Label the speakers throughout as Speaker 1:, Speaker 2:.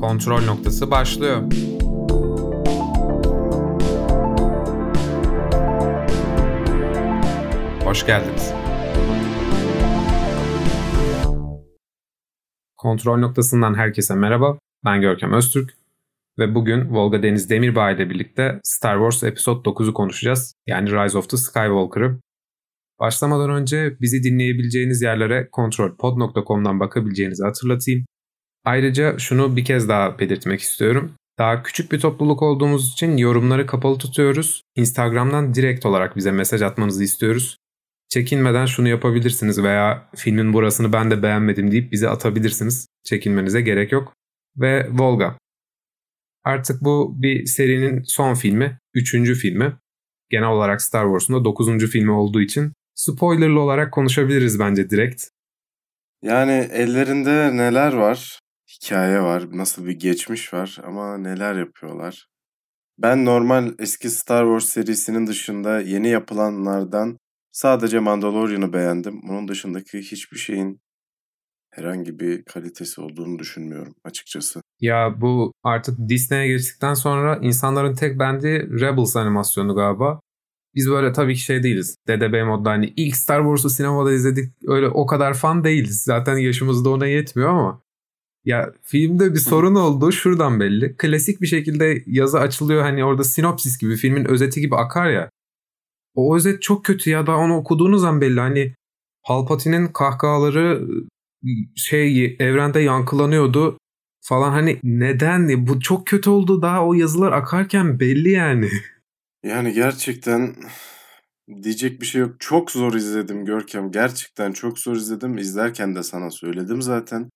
Speaker 1: Kontrol noktası başlıyor. Hoş geldiniz. Kontrol noktasından herkese merhaba. Ben Görkem Öztürk ve bugün Volga Deniz Demirbağ ile birlikte Star Wars Episode 9'u konuşacağız. Yani Rise of the Skywalker'ı. Başlamadan önce bizi dinleyebileceğiniz yerlere kontrolpod.com'dan bakabileceğinizi hatırlatayım. Ayrıca şunu bir kez daha belirtmek istiyorum. Daha küçük bir topluluk olduğumuz için yorumları kapalı tutuyoruz. Instagram'dan direkt olarak bize mesaj atmanızı istiyoruz. Çekinmeden şunu yapabilirsiniz veya filmin burasını ben de beğenmedim deyip bize atabilirsiniz. Çekinmenize gerek yok. Ve Volga. Artık bu bir serinin son filmi, üçüncü filmi. Genel olarak Star Wars'un da dokuzuncu filmi olduğu için spoilerlı olarak konuşabiliriz bence direkt.
Speaker 2: Yani ellerinde neler var? Hikaye var, nasıl bir geçmiş var ama neler yapıyorlar? Ben normal eski Star Wars serisinin dışında yeni yapılanlardan sadece Mandalorian'ı beğendim. Bunun dışındaki hiçbir şeyin herhangi bir kalitesi olduğunu düşünmüyorum açıkçası.
Speaker 1: Ya bu artık Disney'e geçtikten sonra insanların tek beğendiği Rebels animasyonu galiba. Biz böyle tabii ki şey değiliz. DDB modda hani ilk Star Wars'u sinemada izledik öyle o kadar fan değiliz. Zaten yaşımız da ona yetmiyor ama. Ya filmde bir sorun oldu şuradan belli. Klasik bir şekilde yazı açılıyor hani orada sinopsis gibi filmin özeti gibi akar ya. O özet çok kötü ya da onu okuduğunuz an belli hani Palpatine'in kahkahaları şey evrende yankılanıyordu falan hani neden bu çok kötü oldu daha o yazılar akarken belli yani.
Speaker 2: Yani gerçekten diyecek bir şey yok. Çok zor izledim Görkem. Gerçekten çok zor izledim. İzlerken de sana söyledim zaten.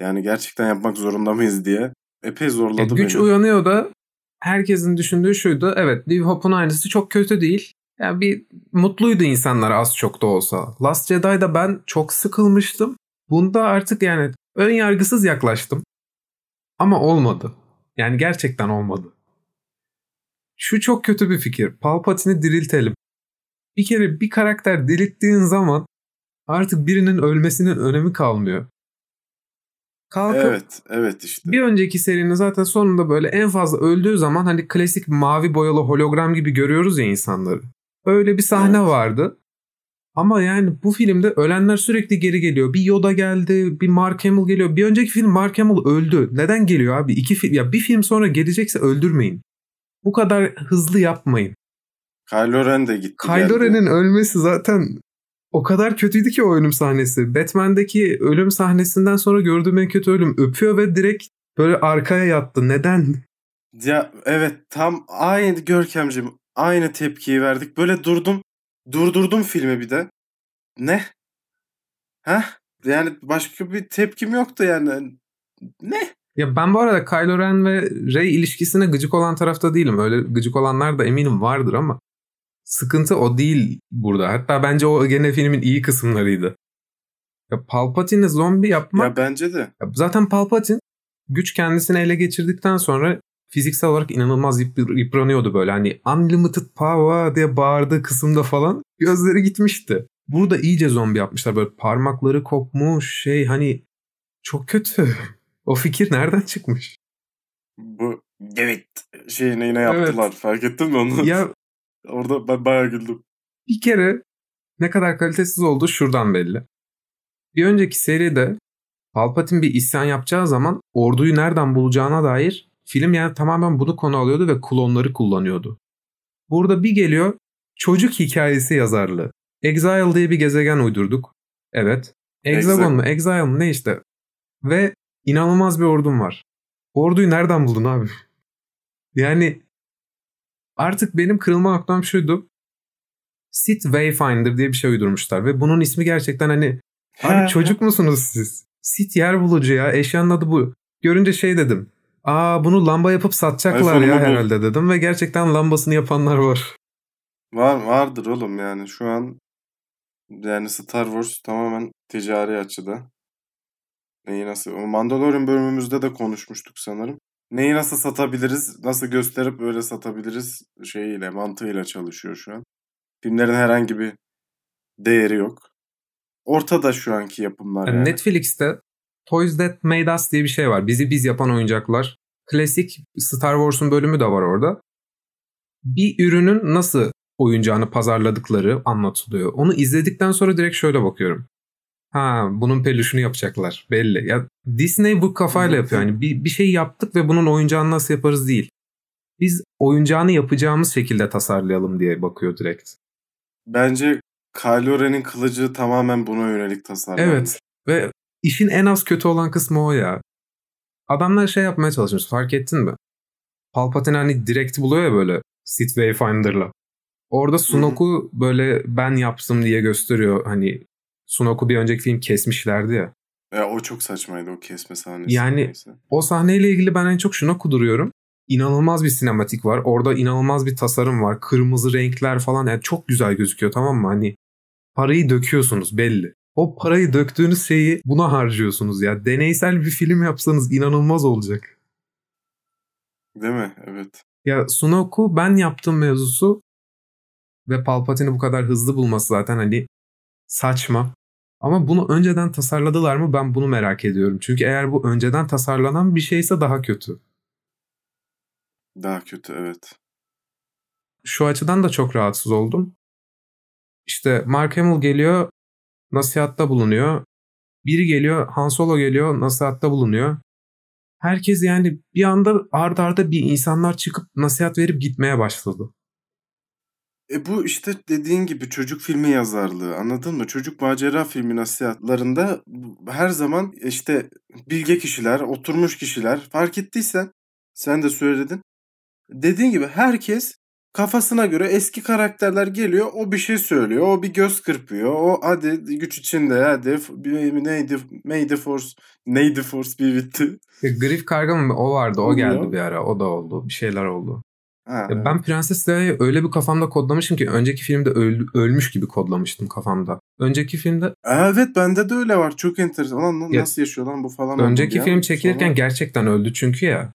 Speaker 2: Yani gerçekten yapmak zorunda mıyız diye. Epey zorladı
Speaker 1: ya, güç
Speaker 2: beni.
Speaker 1: uyanıyor da herkesin düşündüğü şuydu. Evet New Hope'un aynısı çok kötü değil. Yani bir mutluydu insanlar az çok da olsa. Last Jedi'da ben çok sıkılmıştım. Bunda artık yani ön yargısız yaklaştım. Ama olmadı. Yani gerçekten olmadı. Şu çok kötü bir fikir. Palpatine'i diriltelim. Bir kere bir karakter dirilttiğin zaman artık birinin ölmesinin önemi kalmıyor.
Speaker 2: Kalkıp evet, evet işte.
Speaker 1: Bir önceki serinin zaten sonunda böyle en fazla öldüğü zaman hani klasik mavi boyalı hologram gibi görüyoruz ya insanları. Öyle bir sahne evet. vardı. Ama yani bu filmde ölenler sürekli geri geliyor. Bir Yoda geldi, bir Mark Hamill geliyor. Bir önceki film Mark Hamill öldü. Neden geliyor abi? İki film ya bir film sonra gelecekse öldürmeyin. Bu kadar hızlı yapmayın.
Speaker 2: Kylo Ren de gitti.
Speaker 1: Kylo Ren'in ölmesi zaten o kadar kötüydü ki o ölüm sahnesi. Batman'deki ölüm sahnesinden sonra gördüğüm en kötü ölüm. Öpüyor ve direkt böyle arkaya yattı. Neden?
Speaker 2: Ya evet tam aynı Görkemciğim aynı tepkiyi verdik. Böyle durdum. Durdurdum filmi bir de. Ne? Ha? Yani başka bir tepkim yoktu yani. Ne?
Speaker 1: Ya ben bu arada Kylo Ren ve Rey ilişkisine gıcık olan tarafta değilim. Öyle gıcık olanlar da eminim vardır ama sıkıntı o değil burada. Hatta bence o gene filmin iyi kısımlarıydı. Ya Palpatine'i zombi yapmak...
Speaker 2: Ya bence de.
Speaker 1: Ya zaten Palpatine güç kendisini ele geçirdikten sonra fiziksel olarak inanılmaz yıpranıyordu böyle. Hani unlimited power diye bağırdığı kısımda falan gözleri gitmişti. Burada iyice zombi yapmışlar. Böyle parmakları kopmuş şey hani çok kötü. O fikir nereden çıkmış?
Speaker 2: Bu evet şeyini yine yaptılar. Evet. Fark ettin mi onu? Ya Orada ben bayağı güldüm.
Speaker 1: Bir kere ne kadar kalitesiz olduğu şuradan belli. Bir önceki seride Palpatine bir isyan yapacağı zaman orduyu nereden bulacağına dair film yani tamamen bunu konu alıyordu ve klonları kullanıyordu. Burada bir geliyor çocuk hikayesi yazarlığı. Exile diye bir gezegen uydurduk. Evet. Exagon mu? Exile mı? Ne işte. Ve inanılmaz bir ordum var. Orduyu nereden buldun abi? Yani artık benim kırılma noktam şuydu. Sit Wayfinder diye bir şey uydurmuşlar ve bunun ismi gerçekten hani abi çocuk musunuz siz? Sit yer bulucu ya. Eşyanın adı bu. Görünce şey dedim. Aa bunu lamba yapıp satacaklar ya herhalde dedim ve gerçekten lambasını yapanlar var.
Speaker 2: Var vardır oğlum yani şu an yani Star Wars tamamen ticari açıda. Neyi nasıl? O Mandalorian bölümümüzde de konuşmuştuk sanırım. Neyi nasıl satabiliriz, nasıl gösterip öyle satabiliriz şeyiyle, mantığıyla çalışıyor şu an. Filmlerin herhangi bir değeri yok. Ortada şu anki yapımlar
Speaker 1: yani. Netflix'te Toys That Made Us diye bir şey var. Bizi biz yapan oyuncaklar. Klasik Star Wars'un bölümü de var orada. Bir ürünün nasıl oyuncağını pazarladıkları anlatılıyor. Onu izledikten sonra direkt şöyle bakıyorum. Ha bunun peluşunu yapacaklar belli. Ya Disney bu kafayla yapıyor. Yani bir, bir şey yaptık ve bunun oyuncağını nasıl yaparız değil. Biz oyuncağını yapacağımız şekilde tasarlayalım diye bakıyor direkt.
Speaker 2: Bence Kylo Ren'in kılıcı tamamen buna yönelik tasarlanmış.
Speaker 1: Evet ve işin en az kötü olan kısmı o ya. Adamlar şey yapmaya çalışmış fark ettin mi? Palpatine hani direkt buluyor ya böyle Sith Wayfinder'la. Orada Snoke'u böyle ben yaptım diye gösteriyor. Hani Snoke'u bir önceki film kesmişlerdi ya.
Speaker 2: Ya o çok saçmaydı o kesme sahnesi.
Speaker 1: Yani neyse. o sahneyle ilgili ben en çok şuna kuduruyorum. İnanılmaz bir sinematik var. Orada inanılmaz bir tasarım var. Kırmızı renkler falan yani çok güzel gözüküyor tamam mı? Hani parayı döküyorsunuz belli. O parayı döktüğünüz şeyi buna harcıyorsunuz ya. Deneysel bir film yapsanız inanılmaz olacak.
Speaker 2: Değil mi? Evet.
Speaker 1: Ya Sunoku ben yaptım mevzusu ve Palpatine'i bu kadar hızlı bulması zaten hani saçma. Ama bunu önceden tasarladılar mı ben bunu merak ediyorum. Çünkü eğer bu önceden tasarlanan bir şeyse daha kötü.
Speaker 2: Daha kötü evet.
Speaker 1: Şu açıdan da çok rahatsız oldum. İşte Mark Hamill geliyor, nasihatta bulunuyor. Biri geliyor, Han Solo geliyor, nasihatta bulunuyor. Herkes yani bir anda ard arda bir insanlar çıkıp nasihat verip gitmeye başladı.
Speaker 2: E bu işte dediğin gibi çocuk filmi yazarlığı anladın mı? Çocuk macera filmi nasihatlarında her zaman işte bilge kişiler, oturmuş kişiler fark ettiysen sen de söyledin. Dediğin gibi herkes kafasına göre eski karakterler geliyor o bir şey söylüyor o bir göz kırpıyor o hadi güç içinde hadi neydi the Force neydi Force bir bitti.
Speaker 1: Griff karga mı o vardı o geldi bir ara o da oldu bir şeyler oldu. Ha, evet. Ben Prenses Leia'yı öyle bir kafamda kodlamışım ki önceki filmde öl, ölmüş gibi kodlamıştım kafamda. Önceki filmde...
Speaker 2: Evet bende de öyle var. Çok enteresan. Lan ya, nasıl yaşıyor lan bu falan.
Speaker 1: Önceki film çekilirken Sonra... gerçekten öldü çünkü ya.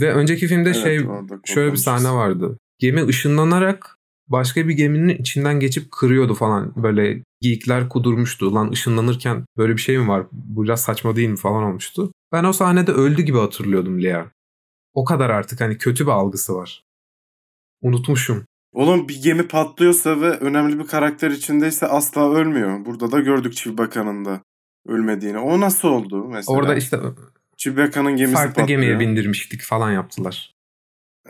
Speaker 1: Ve önceki filmde evet, şey şöyle bir sahne vardı. Gemi ışınlanarak başka bir geminin içinden geçip kırıyordu falan. Böyle geyikler kudurmuştu. Lan ışınlanırken böyle bir şey mi var? Bu biraz saçma değil mi falan olmuştu. Ben o sahnede öldü gibi hatırlıyordum Lea. O kadar artık hani kötü bir algısı var. Unutmuşum.
Speaker 2: Oğlum bir gemi patlıyorsa ve önemli bir karakter içindeyse asla ölmüyor. Burada da gördük Chewbacca'nın da ölmediğini. O nasıl oldu mesela?
Speaker 1: Orada işte
Speaker 2: Chewbacca'nın gemisi farklı patlıyor.
Speaker 1: gemiye bindirmiştik falan yaptılar.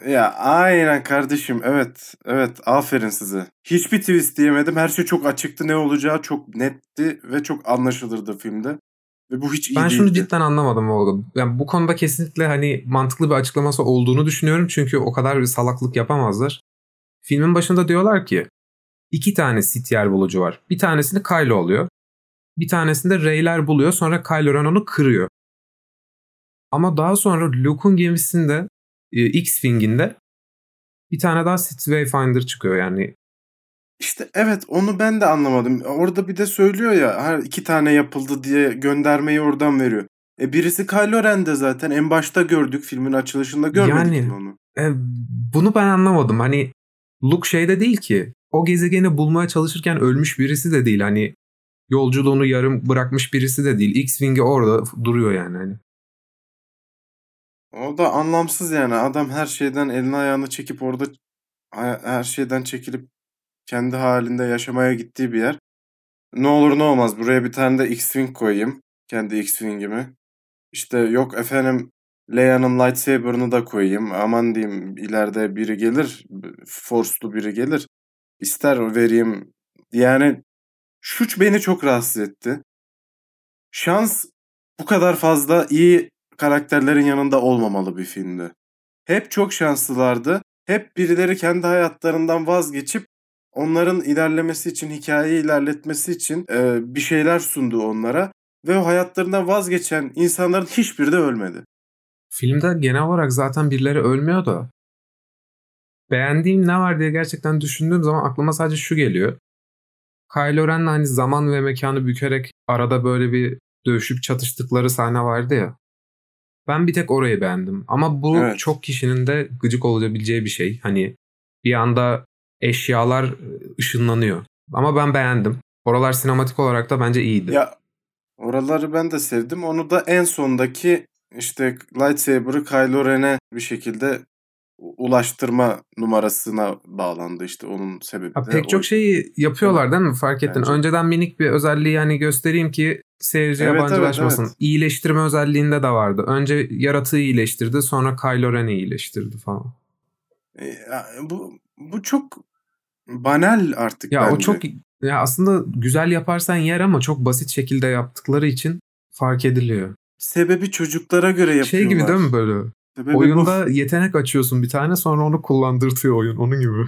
Speaker 2: Ya aynen kardeşim evet evet aferin size. Hiçbir twist diyemedim. Her şey çok açıktı ne olacağı çok netti ve çok anlaşılırdı filmde. Ve bu hiç iyi
Speaker 1: Ben
Speaker 2: değildi.
Speaker 1: şunu cidden anlamadım Volga. Yani bu konuda kesinlikle hani mantıklı bir açıklaması olduğunu düşünüyorum. Çünkü o kadar bir salaklık yapamazlar. Filmin başında diyorlar ki iki tane Sith yer bulucu var. Bir tanesini Kylo oluyor. Bir tanesinde Rey'ler buluyor. Sonra Kylo Ren onu kırıyor. Ama daha sonra Luke'un gemisinde e, X-Wing'inde bir tane daha Sith Wayfinder çıkıyor yani.
Speaker 2: İşte evet onu ben de anlamadım. Orada bir de söylüyor ya her iki tane yapıldı diye göndermeyi oradan veriyor. E birisi Kylo Ren'de zaten en başta gördük filmin açılışında görmedik yani, onu.
Speaker 1: E, bunu ben anlamadım. Hani Luke şeyde değil ki. O gezegeni bulmaya çalışırken ölmüş birisi de değil. Hani yolculuğunu yarım bırakmış birisi de değil. X-Wing'i orada duruyor yani. Hani.
Speaker 2: O da anlamsız yani. Adam her şeyden elini ayağını çekip orada her şeyden çekilip kendi halinde yaşamaya gittiği bir yer. Ne olur ne olmaz buraya bir tane de X-Wing koyayım. Kendi X-Wing'imi. İşte yok efendim Leia'nın lightsaber'ını da koyayım. Aman diyeyim ileride biri gelir. Force'lu biri gelir. İster vereyim. Yani şu beni çok rahatsız etti. Şans bu kadar fazla iyi karakterlerin yanında olmamalı bir filmde. Hep çok şanslılardı. Hep birileri kendi hayatlarından vazgeçip onların ilerlemesi için, hikayeyi ilerletmesi için e, bir şeyler sundu onlara. Ve o hayatlarından vazgeçen insanların hiçbiri de ölmedi.
Speaker 1: Filmde genel olarak zaten birileri ölmüyor da beğendiğim ne var diye gerçekten düşündüğüm zaman aklıma sadece şu geliyor. Kylo Ren'le hani zaman ve mekanı bükerek arada böyle bir dövüşüp çatıştıkları sahne vardı ya. Ben bir tek orayı beğendim. Ama bu evet. çok kişinin de gıcık olabileceği bir şey. Hani bir anda eşyalar ışınlanıyor. Ama ben beğendim. Oralar sinematik olarak da bence iyiydi.
Speaker 2: Ya Oraları ben de sevdim. Onu da en sondaki işte lightsaber'ı Kylo Ren'e bir şekilde ulaştırma numarasına bağlandı işte onun sebebi
Speaker 1: ha, pek
Speaker 2: o.
Speaker 1: çok şeyi yapıyorlar değil mi? Fark ettin.
Speaker 2: Bence.
Speaker 1: Önceden minik bir özelliği yani göstereyim ki seyirci
Speaker 2: Evet,
Speaker 1: yabancılaşmasın.
Speaker 2: evet, evet.
Speaker 1: İyileştirme özelliğinde de vardı. Önce yaratığı iyileştirdi sonra Kylo Ren'i iyileştirdi falan.
Speaker 2: E, bu bu çok banal artık
Speaker 1: Ya
Speaker 2: bence.
Speaker 1: o çok ya aslında güzel yaparsan yer ama çok basit şekilde yaptıkları için fark ediliyor.
Speaker 2: sebebi çocuklara göre yapıyorlar.
Speaker 1: Şey gibi değil mi böyle?
Speaker 2: Sebebi bu.
Speaker 1: Oyunda yetenek açıyorsun bir tane sonra onu kullandırtıyor oyun onun gibi.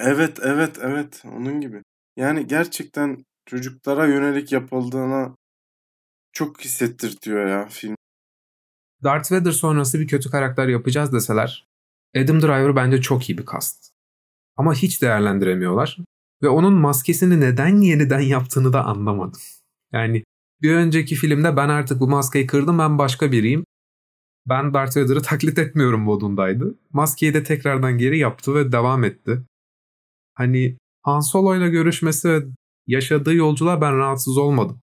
Speaker 2: Evet evet evet onun gibi. Yani gerçekten çocuklara yönelik yapıldığına çok hissettirtiyor ya film.
Speaker 1: Darth Vader sonrası bir kötü karakter yapacağız deseler Adam Driver bence çok iyi bir cast. Ama hiç değerlendiremiyorlar. Ve onun maskesini neden yeniden yaptığını da anlamadım. Yani bir önceki filmde ben artık bu maskeyi kırdım ben başka biriyim. Ben Darth Vader'ı taklit etmiyorum modundaydı. Maskeyi de tekrardan geri yaptı ve devam etti. Hani Han Solo ile görüşmesi ve yaşadığı yolculuğa ben rahatsız olmadım.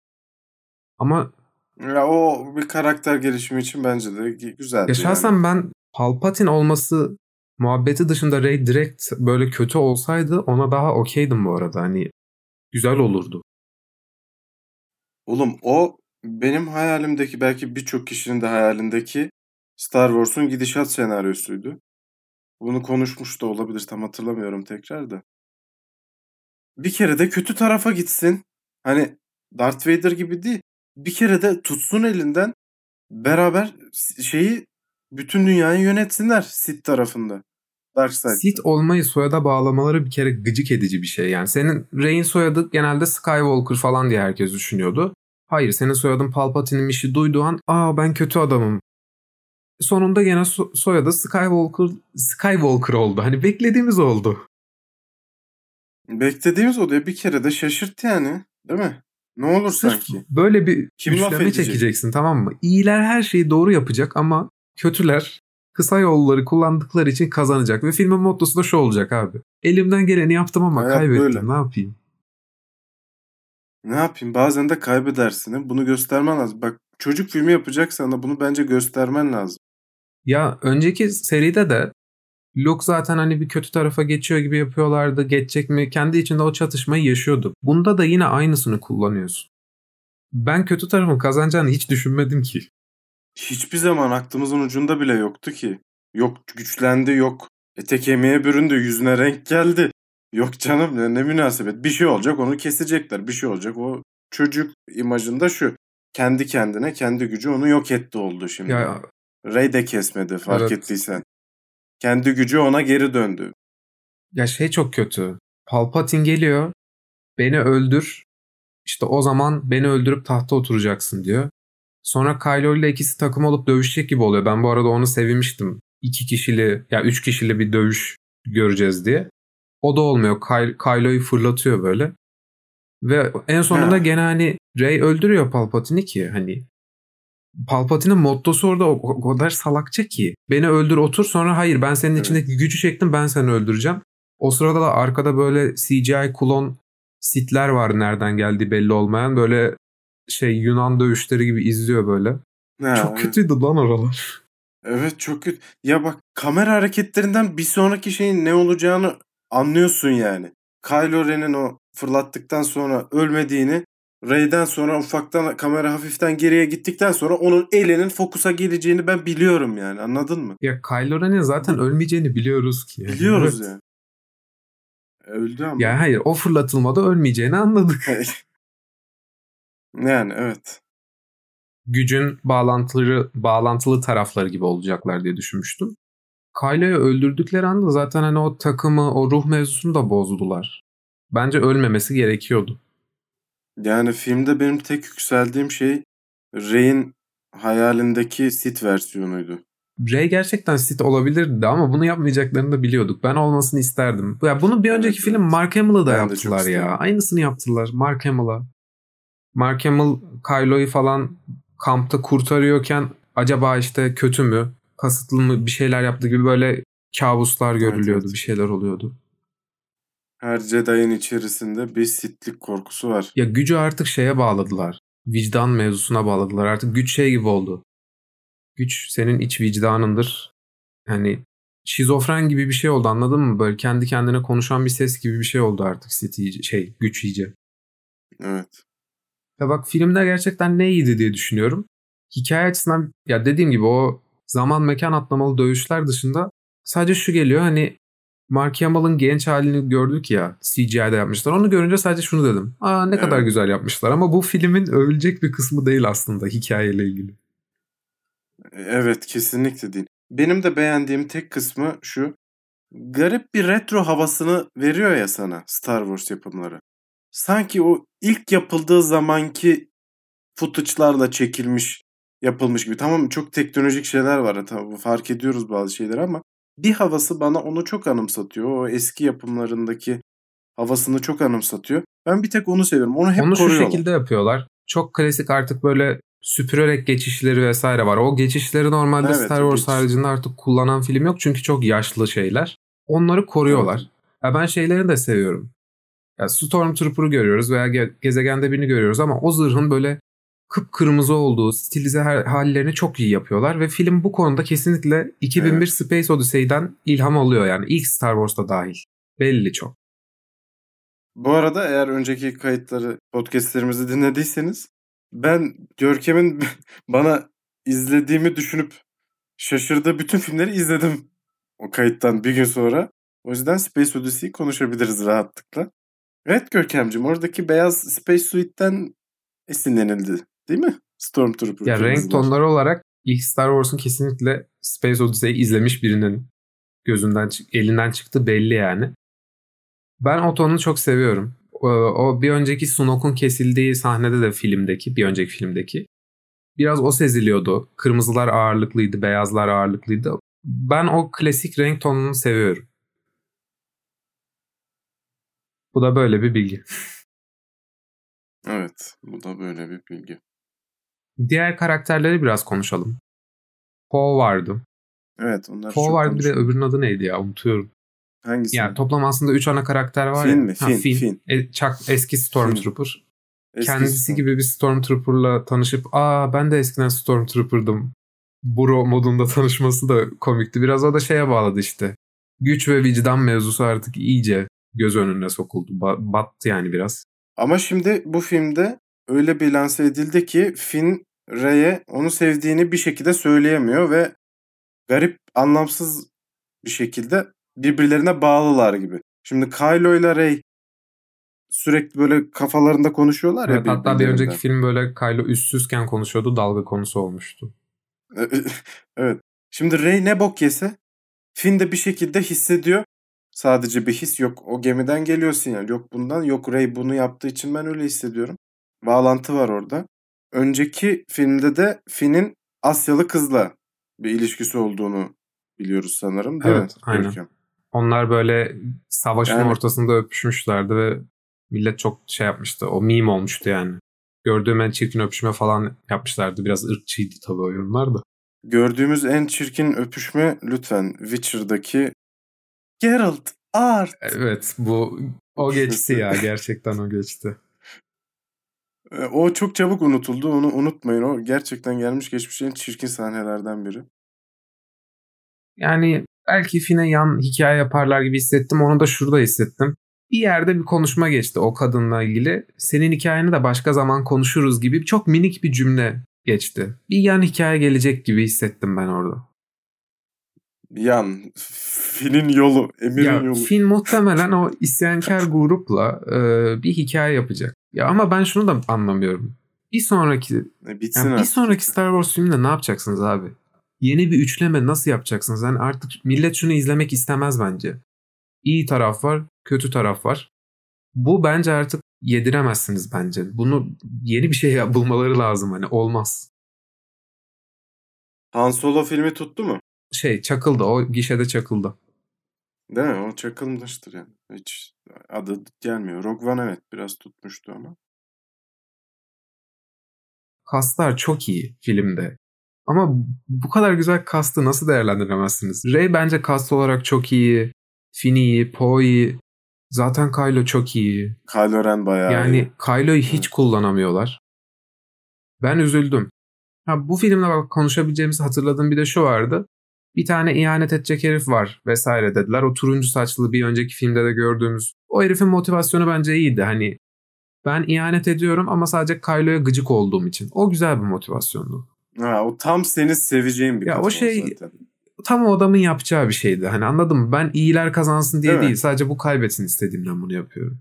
Speaker 1: Ama
Speaker 2: Ya o bir karakter gelişimi için bence de güzeldi.
Speaker 1: ya
Speaker 2: yani.
Speaker 1: ben Palpatine olması muhabbeti dışında Rey direkt böyle kötü olsaydı ona daha okeydim bu arada. Hani güzel olurdu.
Speaker 2: Oğlum o benim hayalimdeki belki birçok kişinin de hayalindeki Star Wars'un gidişat senaryosuydu. Bunu konuşmuş da olabilir tam hatırlamıyorum tekrar da. Bir kere de kötü tarafa gitsin. Hani Darth Vader gibi değil. Bir kere de tutsun elinden beraber şeyi bütün dünyayı yönetsinler Sith tarafında. Dark Side.
Speaker 1: Sith olmayı soyada bağlamaları bir kere gıcık edici bir şey. Yani senin Rey'in soyadı genelde Skywalker falan diye herkes düşünüyordu. Hayır senin soyadın Palpatine'in işi duyduğu an aa ben kötü adamım. Sonunda gene so- soyadı Skywalker Skywalker oldu. Hani beklediğimiz oldu.
Speaker 2: Beklediğimiz oluyor. Bir kere de şaşırt yani. Değil mi? Ne olur
Speaker 1: Sırf
Speaker 2: sanki.
Speaker 1: böyle bir
Speaker 2: Kim laf
Speaker 1: çekeceksin tamam mı? İyiler her şeyi doğru yapacak ama kötüler kısa yolları kullandıkları için kazanacak. Ve filmin mottosu da şu olacak abi. Elimden geleni yaptım ama
Speaker 2: Hayat
Speaker 1: kaybettim
Speaker 2: böyle.
Speaker 1: ne yapayım?
Speaker 2: Ne yapayım? Bazen de kaybedersin. Bunu göstermen lazım. Bak çocuk filmi yapacaksan da bunu bence göstermen lazım.
Speaker 1: Ya önceki seride de Luke zaten hani bir kötü tarafa geçiyor gibi yapıyorlardı. Geçecek mi? Kendi içinde o çatışmayı yaşıyordu. Bunda da yine aynısını kullanıyorsun. Ben kötü tarafın kazanacağını hiç düşünmedim ki.
Speaker 2: Hiçbir zaman aklımızın ucunda bile yoktu ki. Yok güçlendi yok. Ete kemiğe büründü yüzüne renk geldi. Yok canım ne, ne münasebet. Bir şey olacak onu kesecekler. Bir şey olacak o çocuk imajında şu. Kendi kendine kendi gücü onu yok etti oldu şimdi.
Speaker 1: Ya
Speaker 2: Rey de kesmedi fark
Speaker 1: Evet.
Speaker 2: ettiysen. Kendi gücü ona geri döndü.
Speaker 1: Ya şey çok kötü. Palpatine geliyor. Beni öldür. İşte o zaman beni öldürüp tahta oturacaksın diyor. Sonra Kylo ile ikisi takım olup dövüşecek gibi oluyor. Ben bu arada onu sevmiştim. İki kişili ya üç kişili bir dövüş göreceğiz diye. O da olmuyor. Ky- Kylo'yu fırlatıyor böyle. Ve en sonunda
Speaker 2: Ha.
Speaker 1: gene hani Rey öldürüyor Palpatine'i ki hani Palpatine'in mottosu orada o, kadar salakça ki. Beni öldür otur sonra hayır ben senin
Speaker 2: Evet.
Speaker 1: içindeki gücü çektim ben seni öldüreceğim. O sırada da arkada böyle CGI klon sitler var nereden geldiği belli olmayan. Böyle şey Yunan dövüşleri gibi izliyor böyle.
Speaker 2: Ha,
Speaker 1: Çok
Speaker 2: evet.
Speaker 1: kötüydü lan oralar.
Speaker 2: Evet çok kötü. Ya bak kamera hareketlerinden bir sonraki şeyin ne olacağını anlıyorsun yani. Kylo Ren'in o fırlattıktan sonra ölmediğini Rey'den sonra ufaktan kamera hafiften geriye gittikten sonra onun elinin fokusa geleceğini ben biliyorum yani anladın mı?
Speaker 1: Ya Kylo Ren'in zaten ölmeyeceğini biliyoruz ki. yani.
Speaker 2: Biliyoruz
Speaker 1: Evet.
Speaker 2: yani. Öldü ama.
Speaker 1: Ya hayır o fırlatılmada ölmeyeceğini anladık.
Speaker 2: Yani evet.
Speaker 1: gücün bağlantıları bağlantılı tarafları gibi olacaklar diye düşünmüştüm. Kylo'yu öldürdükleri anda zaten hani o takımı, o ruh mevzusunu da bozdular. Bence ölmemesi gerekiyordu.
Speaker 2: Yani filmde benim tek yükseldiğim şey Rey'in hayalindeki Sith versiyonuydu.
Speaker 1: Rey gerçekten Sith olabilirdi ama bunu yapmayacaklarını da biliyorduk. Ben olmasını isterdim. Ya bunu bir önceki
Speaker 2: Evet,
Speaker 1: film. Mark Hamill'a da
Speaker 2: Ben
Speaker 1: yaptılar ya. Aynısını yaptılar Mark Hamill'a. Mark Hamill Kylo'yu falan kampta kurtarıyorken acaba işte kötü mü, kasıtlı mı bir şeyler yaptı gibi böyle kabuslar görülüyordu,
Speaker 2: evet.
Speaker 1: bir şeyler oluyordu.
Speaker 2: Her Jedi'ın içerisinde bir Sith'lik korkusu var.
Speaker 1: Ya gücü artık şeye bağladılar. vicdan mevzusuna bağladılar. Artık güç şey gibi oldu. Güç senin iç vicdanındır. Yani şizofren gibi bir şey oldu anladın mı? Böyle kendi kendine konuşan bir ses gibi bir şey oldu artık City şey güç iyice.
Speaker 2: Evet.
Speaker 1: Ya bak filmde gerçekten ne iyiydi diye düşünüyorum. Hikaye açısından ya dediğim gibi o zaman mekan atlamalı dövüşler dışında sadece şu geliyor hani Mark Hamill'ın genç halini gördük ya CGI'de yapmışlar. Onu görünce sadece şunu dedim. Aa ne evet. kadar güzel yapmışlar ama bu filmin övülecek bir kısmı değil aslında hikayeyle ilgili.
Speaker 2: Evet kesinlikle değil. Benim de beğendiğim tek kısmı şu. Garip bir retro havasını veriyor ya sana Star Wars yapımları. Sanki o ilk yapıldığı zamanki footage'larla çekilmiş, yapılmış gibi. Tamam çok teknolojik şeyler var. Tamam fark ediyoruz bazı şeyleri ama bir havası bana onu çok anımsatıyor. O eski yapımlarındaki havasını çok anımsatıyor. Ben bir tek onu seviyorum. Onu hep
Speaker 1: onu
Speaker 2: koruyorlar.
Speaker 1: Onu şu şekilde yapıyorlar. Çok klasik artık böyle süpürerek geçişleri vesaire var. O geçişleri normalde evet, Star Wars geçiş. haricinde artık kullanan film yok çünkü çok yaşlı şeyler. Onları koruyorlar. Evet. Ya ben şeyleri de seviyorum. Ya Stormtrooper'ı görüyoruz veya ge- gezegende birini görüyoruz ama o zırhın böyle kıpkırmızı olduğu stilize hallerini çok iyi yapıyorlar ve film bu konuda kesinlikle 2001 evet. Space Odyssey'den ilham alıyor yani ilk Star Wars'ta dahil. Belli çok.
Speaker 2: Bu arada eğer önceki kayıtları, podcastlerimizi dinlediyseniz ben Görkem'in bana izlediğimi düşünüp şaşırdığı bütün filmleri izledim o kayıttan bir gün sonra. O yüzden Space Odyssey'i konuşabiliriz rahatlıkla. Evet Görkem'cim oradaki beyaz Space Suite'den esinlenildi değil mi? Stormtrooper.
Speaker 1: Ya renk tonları olarak ilk Star Wars'un kesinlikle Space Odyssey'i izlemiş birinin gözünden elinden çıktı belli yani. Ben o tonu çok seviyorum. O, o bir önceki Snoke'un kesildiği sahnede de filmdeki, bir önceki filmdeki biraz o seziliyordu. Kırmızılar ağırlıklıydı, beyazlar ağırlıklıydı. Ben o klasik renk tonunu seviyorum. Bu da böyle bir bilgi.
Speaker 2: Evet, bu da böyle bir bilgi.
Speaker 1: Diğer karakterleri biraz konuşalım. Poe vardı.
Speaker 2: Evet, onlar
Speaker 1: Poe vardı bir de öbürünün adı neydi ya unutuyorum.
Speaker 2: Hangisi?
Speaker 1: Yani toplam aslında 3 ana karakter var
Speaker 2: Finn
Speaker 1: ya.
Speaker 2: mi? Finn, ha, Finn. Finn.
Speaker 1: E, Chuck, eski Stormtrooper. Eski Kendisi gibi bir Stormtrooper'la tanışıp aa ben de eskiden Stormtrooper'dım. Bro modunda tanışması da komikti. Biraz o da şeye bağladı işte. Güç ve vicdan mevzusu artık iyice göz önüne sokuldu. Ba- battı yani biraz.
Speaker 2: Ama şimdi bu filmde öyle bir lanse edildi ki Finn Rey'e onu sevdiğini bir şekilde söyleyemiyor ve garip, anlamsız bir şekilde birbirlerine bağlılar gibi. Şimdi Kylo ile Rey sürekli böyle kafalarında konuşuyorlar
Speaker 1: evet, ya. Hatta bir önceki film böyle Kylo üstsüzken konuşuyordu. Dalga konusu olmuştu.
Speaker 2: evet. Şimdi Rey ne bok yese Finn de bir şekilde hissediyor. Sadece bir his yok. O gemiden geliyor sinyal. Yok bundan. Yok Rey bunu yaptığı için ben öyle hissediyorum. Bağlantı var orada. Önceki filmde de Finn'in Asyalı kızla bir ilişkisi olduğunu biliyoruz sanırım değil evet, mi?
Speaker 1: Aynen. Görkem? Onlar böyle savaşın yani, ortasında öpüşmüşlerdi ve millet çok şey yapmıştı. O meme olmuştu yani. Gördüğüm en çirkin öpüşme falan yapmışlardı. Biraz ırkçıydı tabii o yorumlar da.
Speaker 2: Gördüğümüz en çirkin öpüşme lütfen Witcher'daki Geralt Art.
Speaker 1: Evet bu o geçti ya gerçekten o geçti.
Speaker 2: E, o çok çabuk unutuldu. Onu unutmayın. O gerçekten gelmiş geçmiş en çirkin sahnelerden biri.
Speaker 1: Yani belki Fine yan hikaye yaparlar gibi hissettim. Onu da şurada hissettim. Bir yerde bir konuşma geçti o kadınla ilgili. Senin hikayeni de başka zaman konuşuruz gibi çok minik bir cümle geçti. Bir yan hikaye gelecek gibi hissettim ben orada.
Speaker 2: Yan. Fin'in yolu. Emir'in ya, yolu.
Speaker 1: Fin muhtemelen o isyankar grupla e, bir hikaye yapacak. Ya ama ben şunu da anlamıyorum. Bir sonraki
Speaker 2: e, Bitsin
Speaker 1: yani bir sonraki Star Wars filminde ne yapacaksınız abi? Yeni bir üçleme nasıl yapacaksınız? Yani artık millet şunu izlemek istemez bence. İyi taraf var, kötü taraf var. Bu bence artık yediremezsiniz bence. Bunu yeni bir şey bulmaları lazım hani olmaz.
Speaker 2: Han Solo filmi tuttu mu?
Speaker 1: Şey çakıldı o gişede çakıldı.
Speaker 2: Değil mi? O çakılmıştır yani. Hiç adı gelmiyor. Rogue One evet biraz tutmuştu ama.
Speaker 1: Kastlar çok iyi filmde. Ama bu kadar güzel kastı nasıl değerlendiremezsiniz? Rey bence kast olarak çok iyi. Finn iyi, Poe iyi. Zaten Kylo çok iyi.
Speaker 2: Kylo Ren bayağı
Speaker 1: Yani
Speaker 2: iyi.
Speaker 1: Kylo'yu hiç evet. kullanamıyorlar. Ben üzüldüm. Ha, bu filmle bak konuşabileceğimiz hatırladığım bir de şu vardı. Bir tane ihanet edecek herif var vesaire dediler. O turuncu saçlı bir önceki filmde de gördüğümüz. O herifin motivasyonu bence iyiydi. Hani ben ihanet ediyorum ama sadece Kylo'ya gıcık olduğum için. O güzel bir motivasyondu.
Speaker 2: Ha, o tam seni seveceğin bir
Speaker 1: Ya o şey zaten. tam o adamın yapacağı bir şeydi. Hani anladım mı? Ben iyiler kazansın diye değil. değil. Sadece bu kaybetsin istediğimden bunu yapıyorum.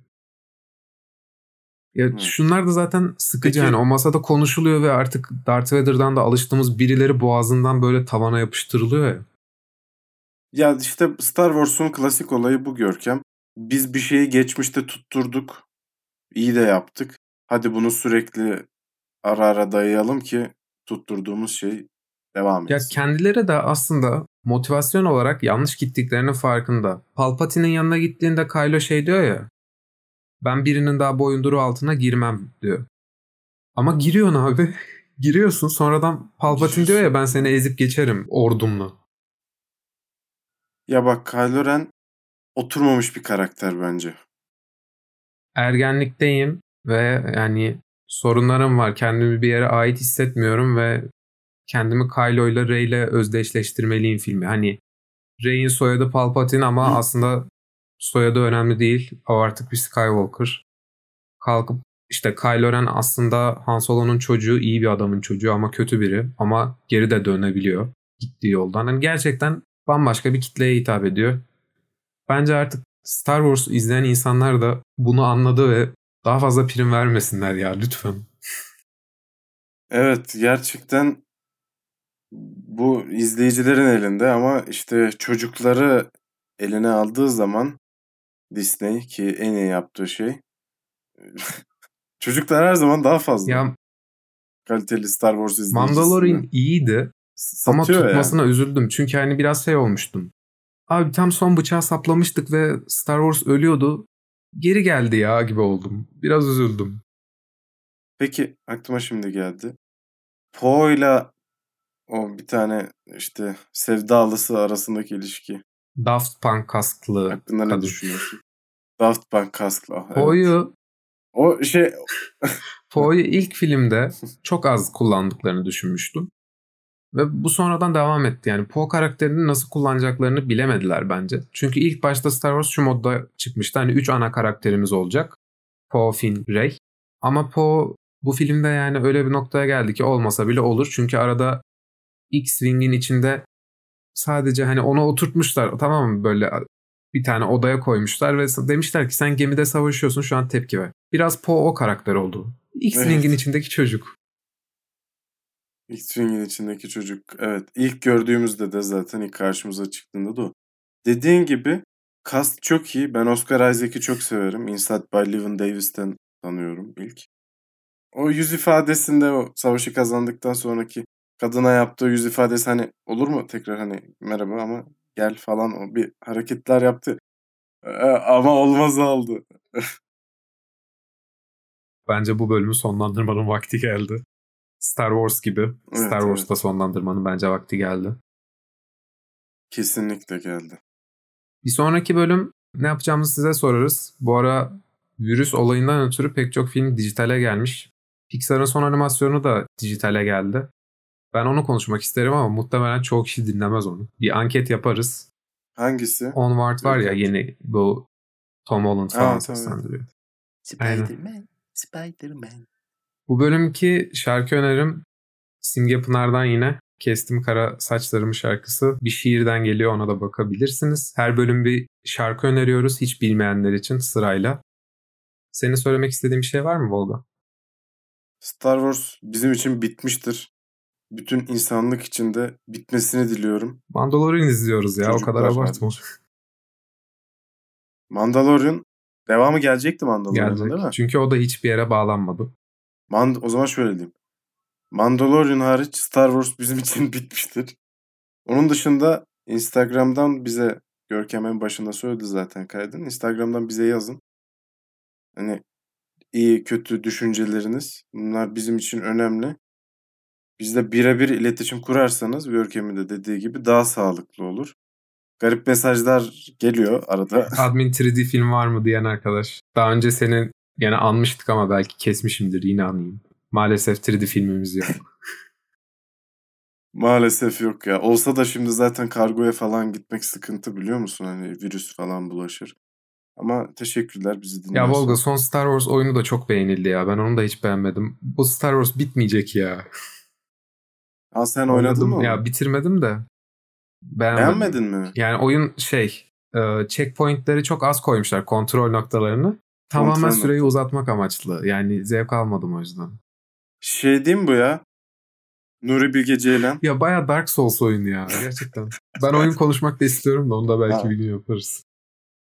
Speaker 1: Ya Hı. şunlar da zaten sıkıcı Peki. yani o masada konuşuluyor ve artık Darth Vader'dan da alıştığımız birileri boğazından böyle tavana yapıştırılıyor ya.
Speaker 2: Ya işte Star Wars'un klasik olayı bu Görkem. Biz bir şeyi geçmişte tutturduk. İyi de yaptık. Hadi bunu sürekli ara ara dayayalım ki tutturduğumuz şey devam etsin.
Speaker 1: Ya kendileri de aslında motivasyon olarak yanlış gittiklerinin farkında. Palpatine'in yanına gittiğinde Kylo şey diyor ya ben birinin daha boyunduru altına girmem diyor. Ama giriyorsun abi. Giriyorsun sonradan Palpatine diyor ya ben seni ezip geçerim ordumla.
Speaker 2: Ya bak Kylo Ren oturmamış bir karakter bence.
Speaker 1: Ergenlikteyim ve yani sorunlarım var. Kendimi bir yere ait hissetmiyorum ve kendimi Kylo ile Rey ile özdeşleştirmeliyim filmi. Hani Rey'in soyadı Palpatine ama Hı. aslında Soyadı önemli değil. O artık bir Skywalker. Kalkıp işte Kylo Ren aslında Han Solo'nun çocuğu, iyi bir adamın çocuğu ama kötü biri. Ama geri de dönebiliyor gittiği yoldan. Yani gerçekten bambaşka bir kitleye hitap ediyor. Bence artık Star Wars izleyen insanlar da bunu anladı ve daha fazla prim vermesinler ya lütfen.
Speaker 2: Evet gerçekten bu izleyicilerin elinde ama işte çocukları eline aldığı zaman Disney ki en iyi yaptığı şey çocuklar her zaman daha fazla ya, kaliteli Star Wars izleyicisinde.
Speaker 1: Mandalorian iyiydi Satıyor ama tutmasına yani. üzüldüm. Çünkü hani biraz şey olmuştum. Abi tam son bıçağı saplamıştık ve Star Wars ölüyordu. Geri geldi ya gibi oldum. Biraz üzüldüm.
Speaker 2: Peki aklıma şimdi geldi. Poe'yla o bir tane işte sevdalısı arasındaki ilişki.
Speaker 1: Daft Punk kasklı
Speaker 2: Hakkında ne düşünüyorsun? Daft Punk kasklı. Evet.
Speaker 1: Poe'yu
Speaker 2: o şey
Speaker 1: Poe'yu ilk filmde çok az kullandıklarını düşünmüştüm. Ve bu sonradan devam etti. Yani Poe karakterini nasıl kullanacaklarını bilemediler bence. Çünkü ilk başta Star Wars şu modda çıkmıştı. Hani 3 ana karakterimiz olacak. Poe, Finn, Rey. Ama Poe bu filmde yani öyle bir noktaya geldi ki olmasa bile olur. Çünkü arada X-Wing'in içinde sadece hani onu oturtmuşlar tamam mı böyle bir tane odaya koymuşlar ve demişler ki sen gemide savaşıyorsun şu an tepki ver. Biraz Poe o karakter oldu. X-Wing'in evet. içindeki çocuk.
Speaker 2: X-Wing'in içindeki çocuk. Evet. ilk gördüğümüzde de zaten ilk karşımıza çıktığında da o. Dediğin gibi cast çok iyi. Ben Oscar Isaac'i çok severim. Inside by Levin Davis'ten tanıyorum ilk. O yüz ifadesinde o savaşı kazandıktan sonraki kadına yaptığı yüz ifadesi hani olur mu tekrar hani merhaba ama gel falan o bir hareketler yaptı. Ama olmaz aldı.
Speaker 1: bence bu bölümü sonlandırmanın vakti geldi. Star Wars gibi. Evet, Star Wars'ta evet. sonlandırmanın bence vakti geldi.
Speaker 2: Kesinlikle geldi.
Speaker 1: Bir sonraki bölüm ne yapacağımızı size sorarız. Bu ara virüs olayından ötürü pek çok film dijitale gelmiş. Pixar'ın son animasyonu da dijitale geldi. Ben onu konuşmak isterim ama muhtemelen çok kişi dinlemez onu. Bir anket yaparız.
Speaker 2: Hangisi?
Speaker 1: Onward var ya yeni bu Tom Holland falan seslendiriyor.
Speaker 2: Spider-Man, Spider-Man.
Speaker 1: Bu bölümki şarkı önerim Simge Pınar'dan yine Kestim Kara Saçlarımı şarkısı. Bir şiirden geliyor ona da bakabilirsiniz. Her bölüm bir şarkı öneriyoruz hiç bilmeyenler için sırayla. Senin söylemek istediğin bir şey var mı Volga?
Speaker 2: Star Wars bizim için bitmiştir bütün insanlık içinde bitmesini diliyorum.
Speaker 1: Mandalorian izliyoruz ya Çocuklar o kadar abartma.
Speaker 2: Mandalorian devamı gelecekti Mandalorian'ın Gelecek. değil mi?
Speaker 1: Çünkü o da hiçbir yere bağlanmadı.
Speaker 2: Mand o zaman şöyle diyeyim. Mandalorian hariç Star Wars bizim için bitmiştir. Onun dışında Instagram'dan bize Görkem en başında söyledi zaten kaydın. Instagram'dan bize yazın. Hani iyi kötü düşünceleriniz bunlar bizim için önemli. Bizle birebir iletişim kurarsanız Görkem'in de dediği gibi daha sağlıklı olur. Garip mesajlar geliyor arada.
Speaker 1: Admin 3D film var mı diyen arkadaş. Daha önce senin yine anmıştık ama belki kesmişimdir yine anayım. Maalesef 3D filmimiz yok.
Speaker 2: Maalesef yok ya. Olsa da şimdi zaten kargoya falan gitmek sıkıntı biliyor musun? Hani virüs falan bulaşır. Ama teşekkürler bizi dinliyorsun.
Speaker 1: Ya Volga son Star Wars oyunu da çok beğenildi ya. Ben onu da hiç beğenmedim. Bu Star Wars bitmeyecek ya.
Speaker 2: Aa sen oynadın mı onu?
Speaker 1: Ya bitirmedim de. Beğenmedim.
Speaker 2: Beğenmedin mi?
Speaker 1: Yani oyun şey e, checkpointleri çok az koymuşlar kontrol noktalarını. Tamamen
Speaker 2: Kontrol
Speaker 1: süreyi
Speaker 2: nokta.
Speaker 1: uzatmak amaçlı. Yani zevk almadım o yüzden.
Speaker 2: Şey mi bu ya? Nuri Bilge Ceylan.
Speaker 1: Ya baya Dark Souls oyunu ya gerçekten. ben oyun konuşmak da istiyorum da onu da belki
Speaker 2: Ha.
Speaker 1: bir gün yaparız.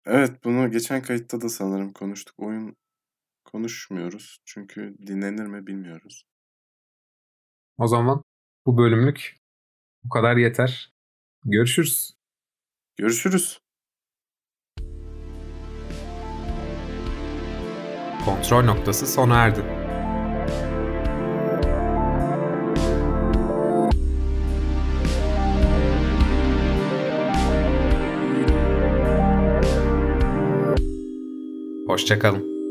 Speaker 2: Evet bunu geçen kayıtta da sanırım konuştuk. Oyun konuşmuyoruz. Çünkü dinlenir mi bilmiyoruz.
Speaker 1: O zaman bu bölümlük bu kadar yeter. Görüşürüz.
Speaker 2: Görüşürüz.
Speaker 1: Kontrol noktası sona erdi. Hoşçakalın.